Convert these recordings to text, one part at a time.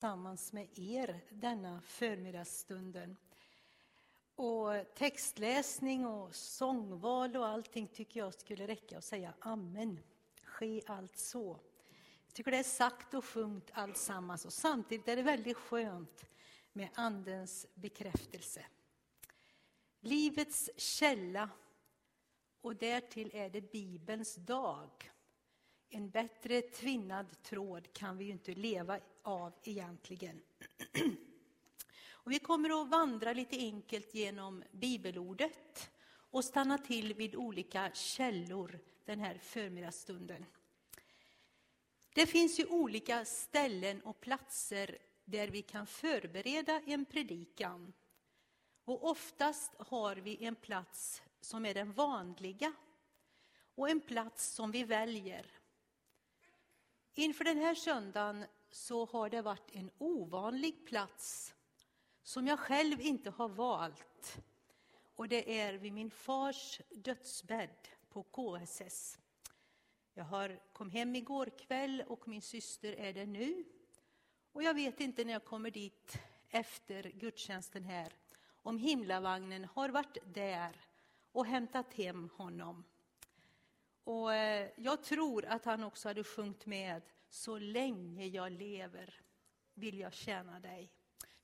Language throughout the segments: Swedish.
tillsammans med er denna förmiddagsstunden. Och textläsning och sångval och allting tycker jag skulle räcka att säga amen. Ske allt så. Jag tycker det är sagt och sjungt alltsammans och samtidigt är det väldigt skönt med Andens bekräftelse. Livets källa och därtill är det Bibelns dag. En bättre tvinnad tråd kan vi ju inte leva av egentligen. Och vi kommer att vandra lite enkelt genom bibelordet och stanna till vid olika källor den här förmiddagsstunden. Det finns ju olika ställen och platser där vi kan förbereda en predikan. Och oftast har vi en plats som är den vanliga och en plats som vi väljer. Inför den här söndagen så har det varit en ovanlig plats som jag själv inte har valt. Och det är vid min fars dödsbädd på KSS. Jag har, kom hem igår kväll och min syster är där nu. Och jag vet inte när jag kommer dit efter gudstjänsten här om himlavagnen har varit där och hämtat hem honom. Och eh, jag tror att han också hade sjungit med så länge jag lever vill jag tjäna dig.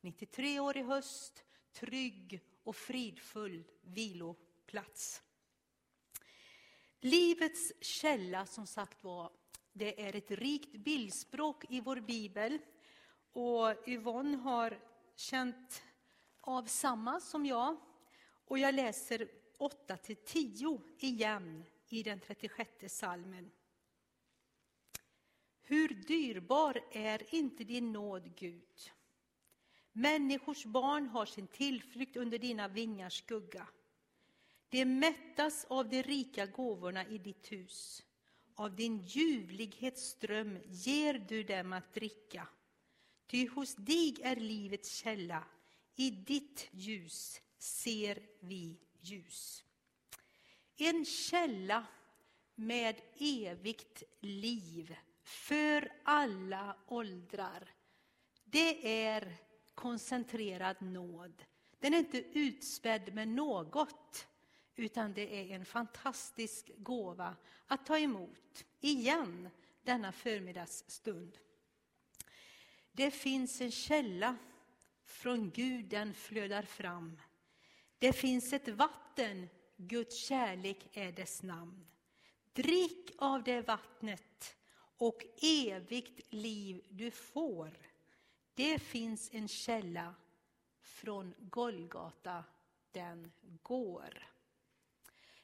93 år i höst, trygg och fridfull viloplats. Livets källa, som sagt var, det är ett rikt bildspråk i vår bibel. Och Yvonne har känt av samma som jag. Och jag läser 8 till 10 igen i den 36 salmen. Hur dyrbar är inte din nåd, Gud? Människors barn har sin tillflykt under dina vingars skugga. De mättas av de rika gåvorna i ditt hus. Av din ljuvlighets ström ger du dem att dricka. Ty hos dig är livets källa, i ditt ljus ser vi ljus. En källa med evigt liv för alla åldrar. Det är koncentrerad nåd. Den är inte utspädd med något, utan det är en fantastisk gåva att ta emot igen denna förmiddagsstund. Det finns en källa, från Gud den flödar fram. Det finns ett vatten, Guds kärlek är dess namn. Drick av det vattnet och evigt liv du får. Det finns en källa från Golgata, den går.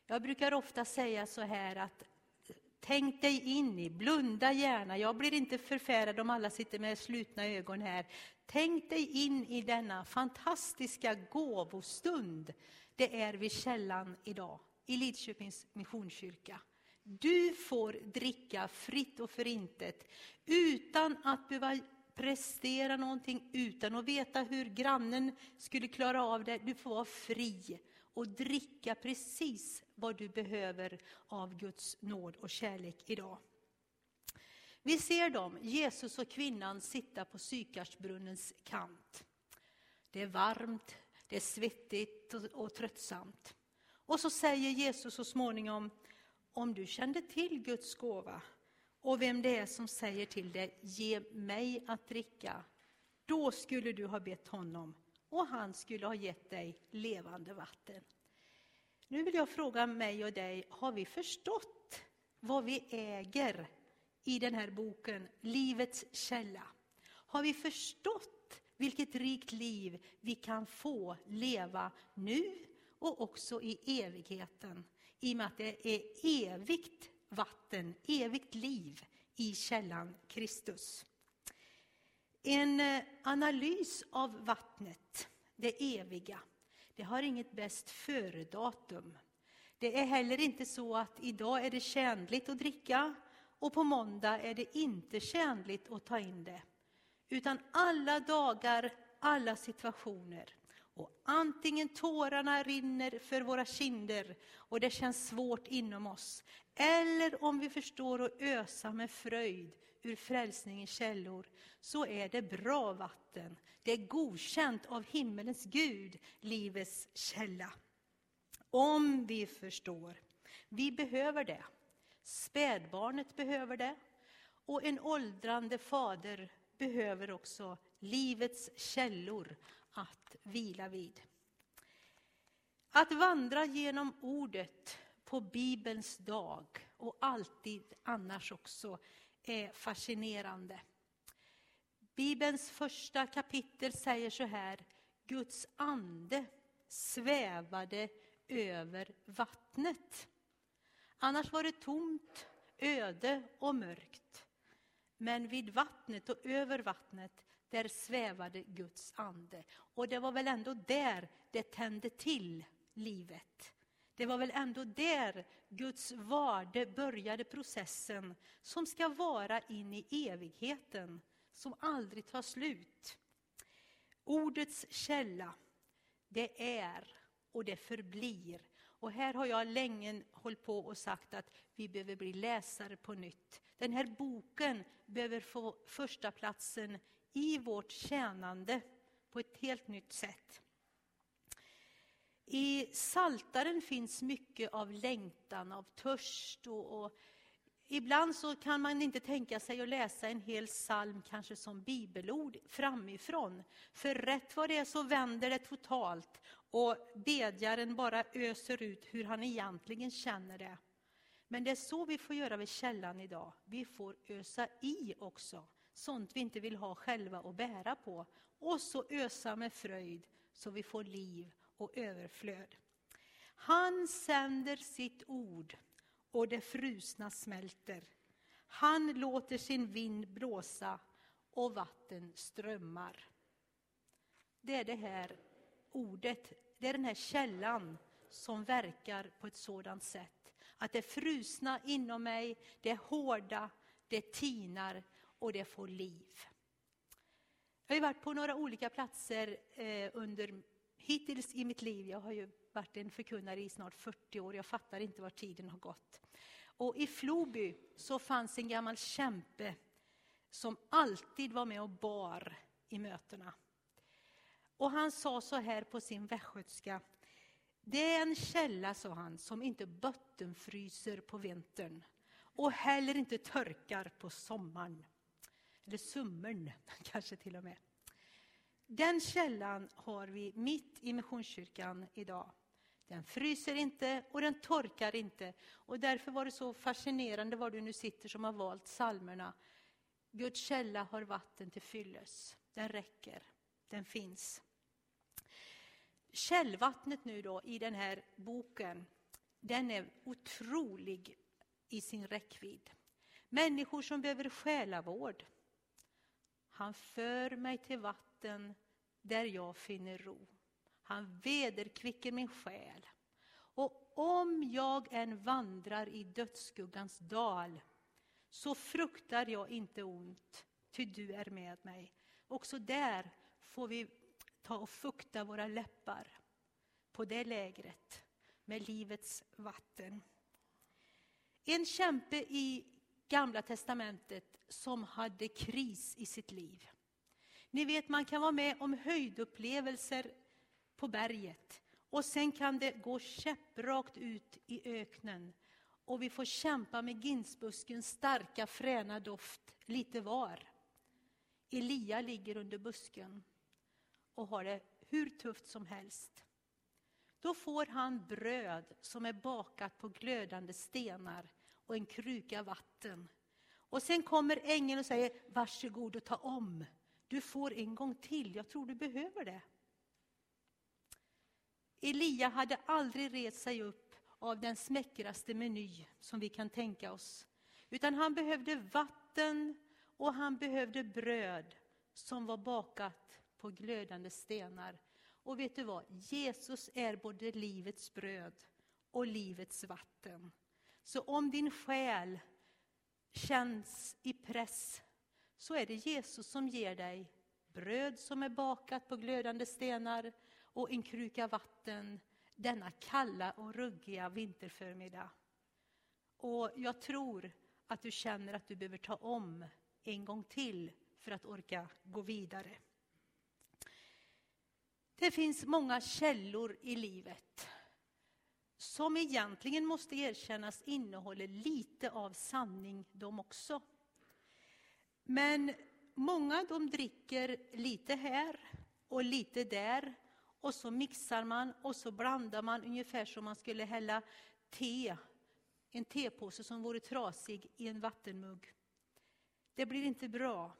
Jag brukar ofta säga så här att tänk dig in i, blunda gärna. Jag blir inte förfärad om alla sitter med slutna ögon här. Tänk dig in i denna fantastiska gåvostund det är vid källan idag i Lidköpings Missionskyrka. Du får dricka fritt och förintet utan att behöva prestera någonting, utan att veta hur grannen skulle klara av det. Du får vara fri och dricka precis vad du behöver av Guds nåd och kärlek idag. Vi ser dem, Jesus och kvinnan, sitta på Sykarsbrunnens kant. Det är varmt, det är svettigt och, och tröttsamt. Och så säger Jesus så småningom, om du kände till Guds gåva och vem det är som säger till dig, ge mig att dricka, då skulle du ha bett honom och han skulle ha gett dig levande vatten. Nu vill jag fråga mig och dig, har vi förstått vad vi äger i den här boken, Livets källa? Har vi förstått vilket rikt liv vi kan få leva nu och också i evigheten? I och med att det är evigt vatten, evigt liv i källan Kristus. En eh, analys av vattnet, det eviga, det har inget bäst före-datum. Det är heller inte så att idag är det tjänligt att dricka och på måndag är det inte tjänligt att ta in det. Utan alla dagar, alla situationer. Och antingen tårarna rinner för våra kinder och det känns svårt inom oss, eller om vi förstår att ösa med fröjd ur frälsningens källor så är det bra vatten. Det är godkänt av himmelens Gud, livets källa. Om vi förstår. Vi behöver det. Spädbarnet behöver det. Och en åldrande fader behöver också livets källor att vila vid. Att vandra genom ordet på Bibelns dag och alltid annars också är fascinerande. Bibelns första kapitel säger så här, Guds ande svävade över vattnet. Annars var det tomt, öde och mörkt. Men vid vattnet och över vattnet, där svävade Guds ande. Och det var väl ändå där det tände till livet. Det var väl ändå där Guds varde började processen som ska vara in i evigheten, som aldrig tar slut. Ordets källa, det är och det förblir. Och här har jag länge hållit på och sagt att vi behöver bli läsare på nytt. Den här boken behöver få första platsen i vårt tjänande på ett helt nytt sätt. I Saltaren finns mycket av längtan, av törst och, och, ibland så kan man inte tänka sig att läsa en hel psalm kanske som bibelord framifrån. För rätt vad det är så vänder det totalt och bedjaren bara öser ut hur han egentligen känner det. Men det är så vi får göra vid källan idag. Vi får ösa i också, sånt vi inte vill ha själva och bära på. Och så ösa med fröjd så vi får liv och överflöd. Han sänder sitt ord och det frusna smälter. Han låter sin vind blåsa och vatten strömmar. Det är det här ordet, det är den här källan som verkar på ett sådant sätt. Att det frusna inom mig, det hårda, det tinar och det får liv. Jag har varit på några olika platser eh, under hittills i mitt liv, jag har ju varit en förkunnare i snart 40 år, jag fattar inte var tiden har gått. Och i Floby så fanns en gammal kämpe som alltid var med och bar i mötena. Och han sa så här på sin västgötska. Det är en källa, sa han, som inte bottenfryser på vintern och heller inte törkar på sommaren. Eller summern, kanske till och med. Den källan har vi mitt i Missionskyrkan idag. Den fryser inte och den torkar inte. Och därför var det så fascinerande var du nu sitter som har valt salmerna. Guds källa har vatten till fylles. Den räcker. Den finns. Källvattnet nu då i den här boken, den är otrolig i sin räckvidd. Människor som behöver själavård. Han för mig till vatten där jag finner ro. Han vederkvicker min själ. Och om jag än vandrar i dödsskuggans dal så fruktar jag inte ont, ty du är med mig. Också där får vi ta och fukta våra läppar på det lägret med livets vatten. En kämpe i Gamla testamentet som hade kris i sitt liv. Ni vet, man kan vara med om höjdupplevelser på berget och sen kan det gå käpprakt ut i öknen och vi får kämpa med ginsbuskens starka fräna doft lite var. Elia ligger under busken och har det hur tufft som helst. Då får han bröd som är bakat på glödande stenar och en kruka vatten. Och sen kommer ängeln och säger varsågod och ta om. Du får en gång till, jag tror du behöver det. Elia hade aldrig rest sig upp av den smäckraste meny som vi kan tänka oss. Utan han behövde vatten och han behövde bröd som var bakat på glödande stenar. Och vet du vad? Jesus är både livets bröd och livets vatten. Så om din själ känns i press så är det Jesus som ger dig bröd som är bakat på glödande stenar och en kruka vatten denna kalla och ruggiga vinterförmiddag. Och jag tror att du känner att du behöver ta om en gång till för att orka gå vidare. Det finns många källor i livet som egentligen måste erkännas innehåller lite av sanning de också. Men många de dricker lite här och lite där och så mixar man och så blandar man ungefär som man skulle hälla te, en tepåse som vore trasig i en vattenmugg. Det blir inte bra.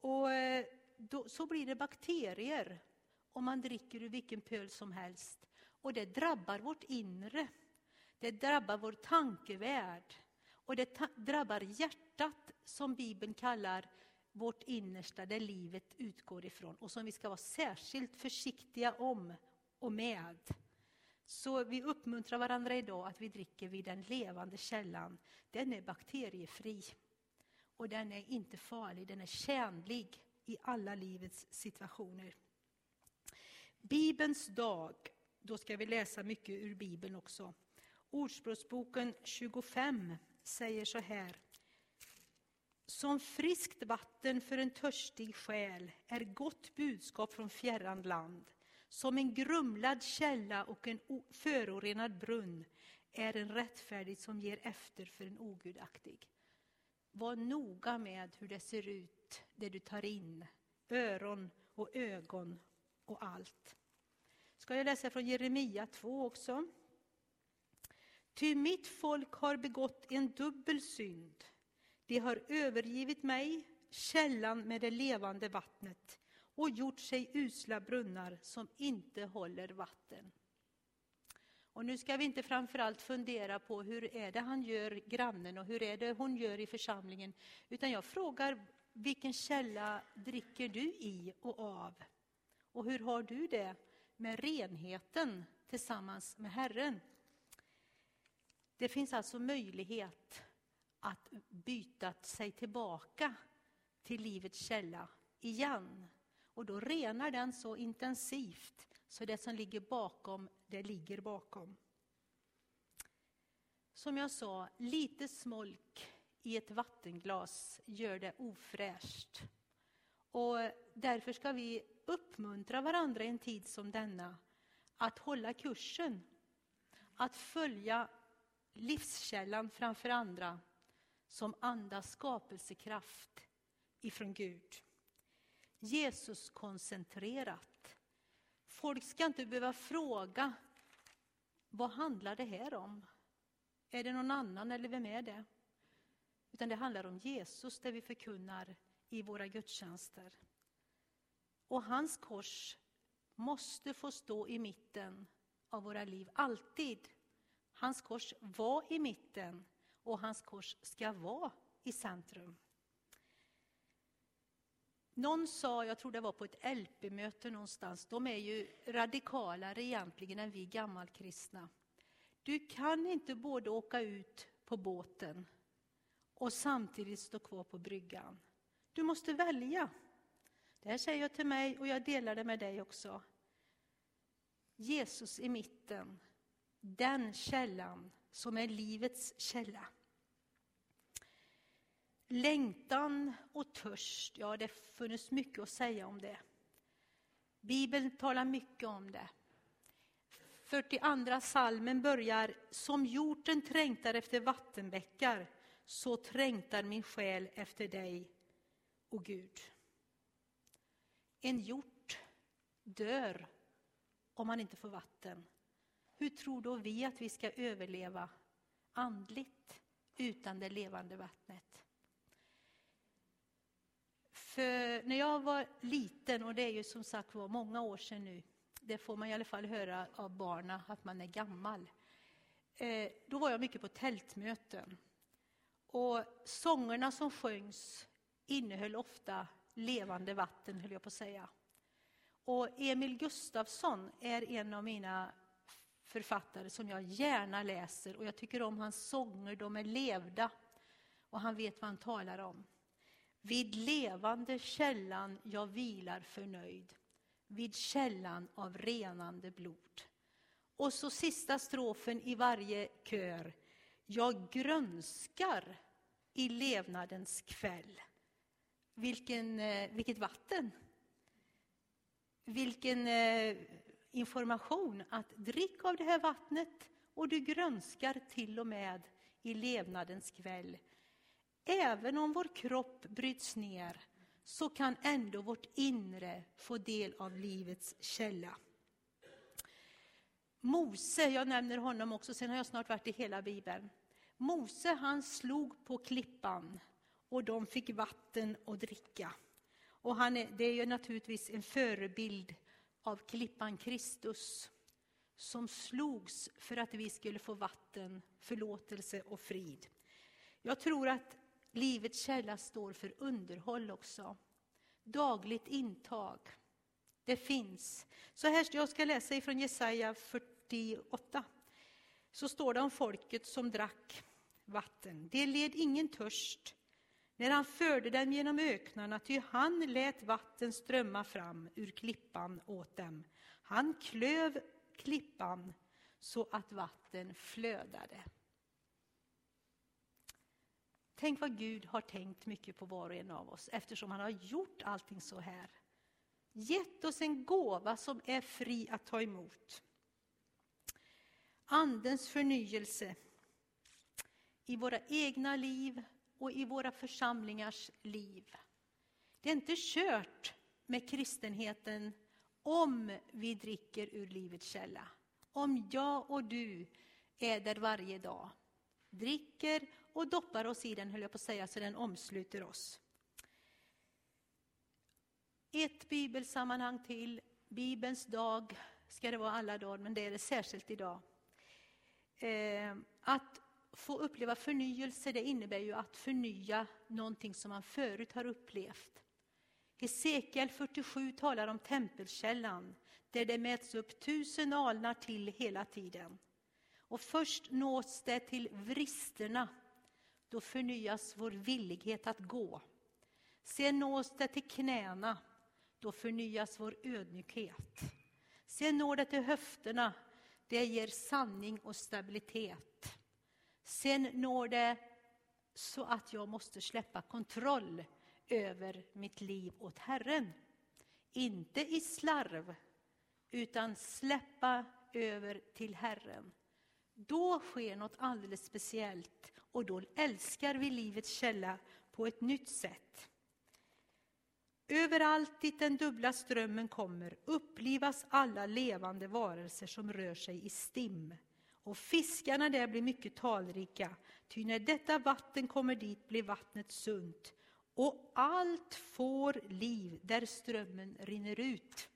Och eh, då, så blir det bakterier om man dricker ur vilken pöl som helst. Och det drabbar vårt inre. Det drabbar vår tankevärld. Och det drabbar hjärtat som Bibeln kallar vårt innersta, där livet utgår ifrån och som vi ska vara särskilt försiktiga om och med. Så vi uppmuntrar varandra idag att vi dricker vid den levande källan. Den är bakteriefri och den är inte farlig, den är tjänlig i alla livets situationer. Bibelns dag, då ska vi läsa mycket ur Bibeln också. Ordspråksboken 25 säger så här. Som friskt vatten för en törstig själ är gott budskap från fjärran land. Som en grumlad källa och en förorenad brunn är en rättfärdig som ger efter för en ogudaktig. Var noga med hur det ser ut, det du tar in, öron och ögon och allt. Ska jag läsa från Jeremia 2 också? Ty mitt folk har begått en dubbel synd. De har övergivit mig, källan med det levande vattnet och gjort sig usla brunnar som inte håller vatten. Och nu ska vi inte framförallt fundera på hur är det han gör grannen och hur är det hon gör i församlingen, utan jag frågar vilken källa dricker du i och av? Och hur har du det med renheten tillsammans med Herren? Det finns alltså möjlighet att byta sig tillbaka till livets källa igen. Och då renar den så intensivt så det som ligger bakom, det ligger bakom. Som jag sa, lite smolk i ett vattenglas gör det ofräscht. Och därför ska vi uppmuntra varandra i en tid som denna att hålla kursen, att följa livskällan framför andra som andas skapelsekraft ifrån Gud. Jesus koncentrerat. Folk ska inte behöva fråga vad handlar det här om? Är det någon annan eller vem är det? Utan det handlar om Jesus, det vi förkunnar i våra gudstjänster. Och hans kors måste få stå i mitten av våra liv, alltid. Hans kors var i mitten och hans kors ska vara i centrum. Någon sa, jag tror det var på ett LP-möte någonstans, de är ju radikalare egentligen än vi gammalkristna. Du kan inte både åka ut på båten och samtidigt stå kvar på bryggan. Du måste välja. Det här säger jag till mig och jag delar det med dig också. Jesus i mitten, den källan som är livets källa. Längtan och törst, ja det funnits mycket att säga om det. Bibeln talar mycket om det. 42 salmen börjar Som hjorten trängtar efter vattenbäckar så trängtar min själ efter dig, o Gud. En hjort dör om man inte får vatten. Hur tror då vi att vi ska överleva andligt utan det levande vattnet? För när jag var liten, och det är ju som sagt var många år sedan nu, det får man i alla fall höra av barna att man är gammal. Eh, då var jag mycket på tältmöten. Och sångerna som sjöngs innehöll ofta levande vatten, höll jag på att säga. Och Emil Gustafsson är en av mina författare som jag gärna läser och jag tycker om hans sånger, de är levda och han vet vad han talar om. Vid levande källan jag vilar förnöjd, vid källan av renande blod. Och så sista strofen i varje kör. Jag grönskar i levnadens kväll. Vilken, eh, vilket vatten! Vilken eh, information att drick av det här vattnet och du grönskar till och med i levnadens kväll. Även om vår kropp bryts ner så kan ändå vårt inre få del av livets källa. Mose, jag nämner honom också, sen har jag snart varit i hela Bibeln. Mose han slog på klippan och de fick vatten att dricka. Och han är, det är ju naturligtvis en förebild av klippan Kristus som slogs för att vi skulle få vatten, förlåtelse och frid. Jag tror att livets källa står för underhåll också. Dagligt intag. Det finns. Så här, jag ska läsa ifrån Jesaja 48. Så står det om folket som drack vatten. Det led ingen törst när han förde dem genom öknarna, ty han lät vatten strömma fram ur klippan åt dem. Han klöv klippan så att vatten flödade. Tänk vad Gud har tänkt mycket på var och en av oss eftersom han har gjort allting så här. Gett oss en gåva som är fri att ta emot. Andens förnyelse i våra egna liv och i våra församlingars liv. Det är inte kört med kristenheten om vi dricker ur livets källa. Om jag och du är där varje dag, dricker och doppar oss i den, höll jag på att säga, så den omsluter oss. Ett bibelsammanhang till. Bibelns dag ska det vara alla dagar, men det är det särskilt idag. Eh, att få uppleva förnyelse, det innebär ju att förnya någonting som man förut har upplevt. Hesekiel 47 talar om tempelkällan, där det mäts upp tusen alnar till hela tiden. Och först nås det till vristerna, då förnyas vår villighet att gå. Sen nås det till knäna, då förnyas vår ödmjukhet. Sen når det till höfterna, det ger sanning och stabilitet. Sen når det så att jag måste släppa kontroll över mitt liv åt Herren. Inte i slarv, utan släppa över till Herren. Då sker något alldeles speciellt och då älskar vi livets källa på ett nytt sätt. Överallt dit den dubbla strömmen kommer upplivas alla levande varelser som rör sig i stim. Och fiskarna där blir mycket talrika, ty när detta vatten kommer dit blir vattnet sunt och allt får liv där strömmen rinner ut.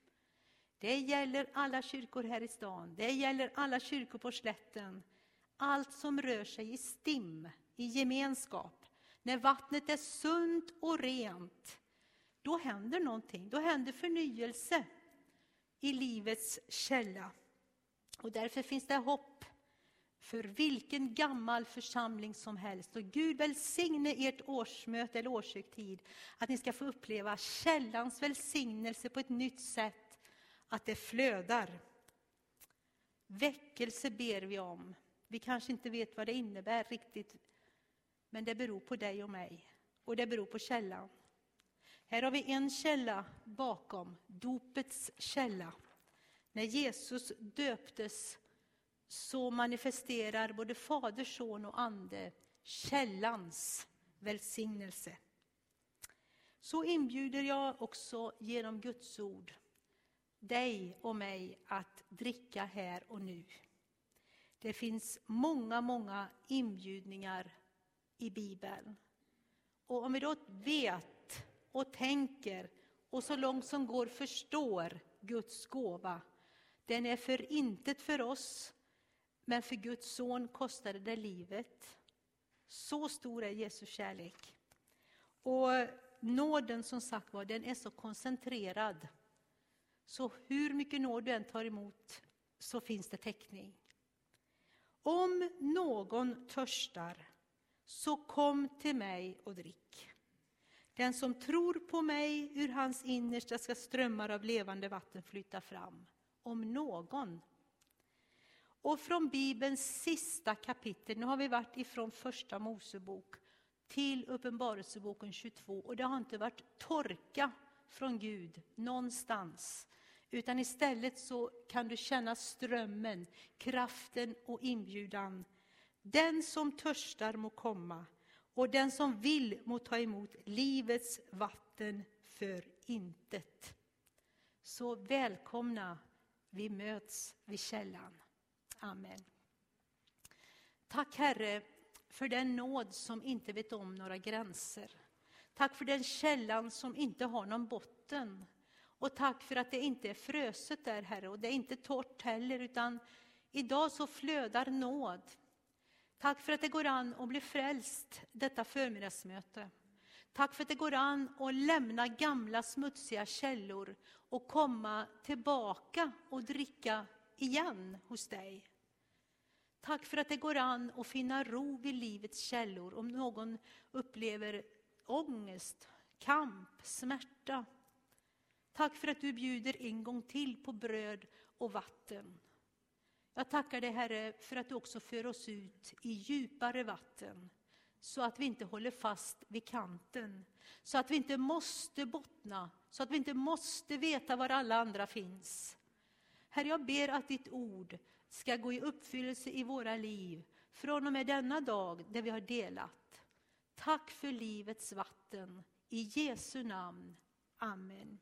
Det gäller alla kyrkor här i stan, det gäller alla kyrkor på slätten. Allt som rör sig i stim, i gemenskap. När vattnet är sunt och rent, då händer någonting. Då händer förnyelse i livets källa. Och därför finns det hopp för vilken gammal församling som helst. Och Gud välsigne ert årsmöte eller årshögtid, att ni ska få uppleva källans välsignelse på ett nytt sätt, att det flödar. Väckelse ber vi om. Vi kanske inte vet vad det innebär riktigt, men det beror på dig och mig. Och det beror på källan. Här har vi en källa bakom, dopets källa. När Jesus döptes så manifesterar både Fader, Son och Ande källans välsignelse. Så inbjuder jag också genom Guds ord dig och mig att dricka här och nu. Det finns många, många inbjudningar i Bibeln. Och om vi då vet och tänker och så långt som går förstår Guds gåva, den är för intet för oss men för Guds son kostade det livet. Så stor är Jesu kärlek. Och nåden som sagt var, den är så koncentrerad. Så hur mycket nåd du än tar emot så finns det täckning. Om någon törstar, så kom till mig och drick. Den som tror på mig, ur hans innersta ska strömmar av levande vatten flyta fram. Om någon och från Bibelns sista kapitel, nu har vi varit ifrån första Mosebok, till Uppenbarelseboken 22 och det har inte varit torka från Gud någonstans. Utan istället så kan du känna strömmen, kraften och inbjudan. Den som törstar må komma och den som vill må ta emot livets vatten för intet. Så välkomna, vi möts vid källan. Amen. Tack Herre för den nåd som inte vet om några gränser. Tack för den källan som inte har någon botten. Och tack för att det inte är fröset där Herre och det är inte torrt heller utan idag så flödar nåd. Tack för att det går an att bli frälst detta förmiddagsmöte. Tack för att det går an att lämna gamla smutsiga källor och komma tillbaka och dricka igen hos dig. Tack för att det går an att finna ro vid livets källor om någon upplever ångest, kamp, smärta. Tack för att du bjuder en gång till på bröd och vatten. Jag tackar dig Herre för att du också för oss ut i djupare vatten så att vi inte håller fast vid kanten, så att vi inte måste bottna, så att vi inte måste veta var alla andra finns. Herre, jag ber att ditt ord ska gå i uppfyllelse i våra liv från och med denna dag där vi har delat. Tack för livets vatten. I Jesu namn. Amen.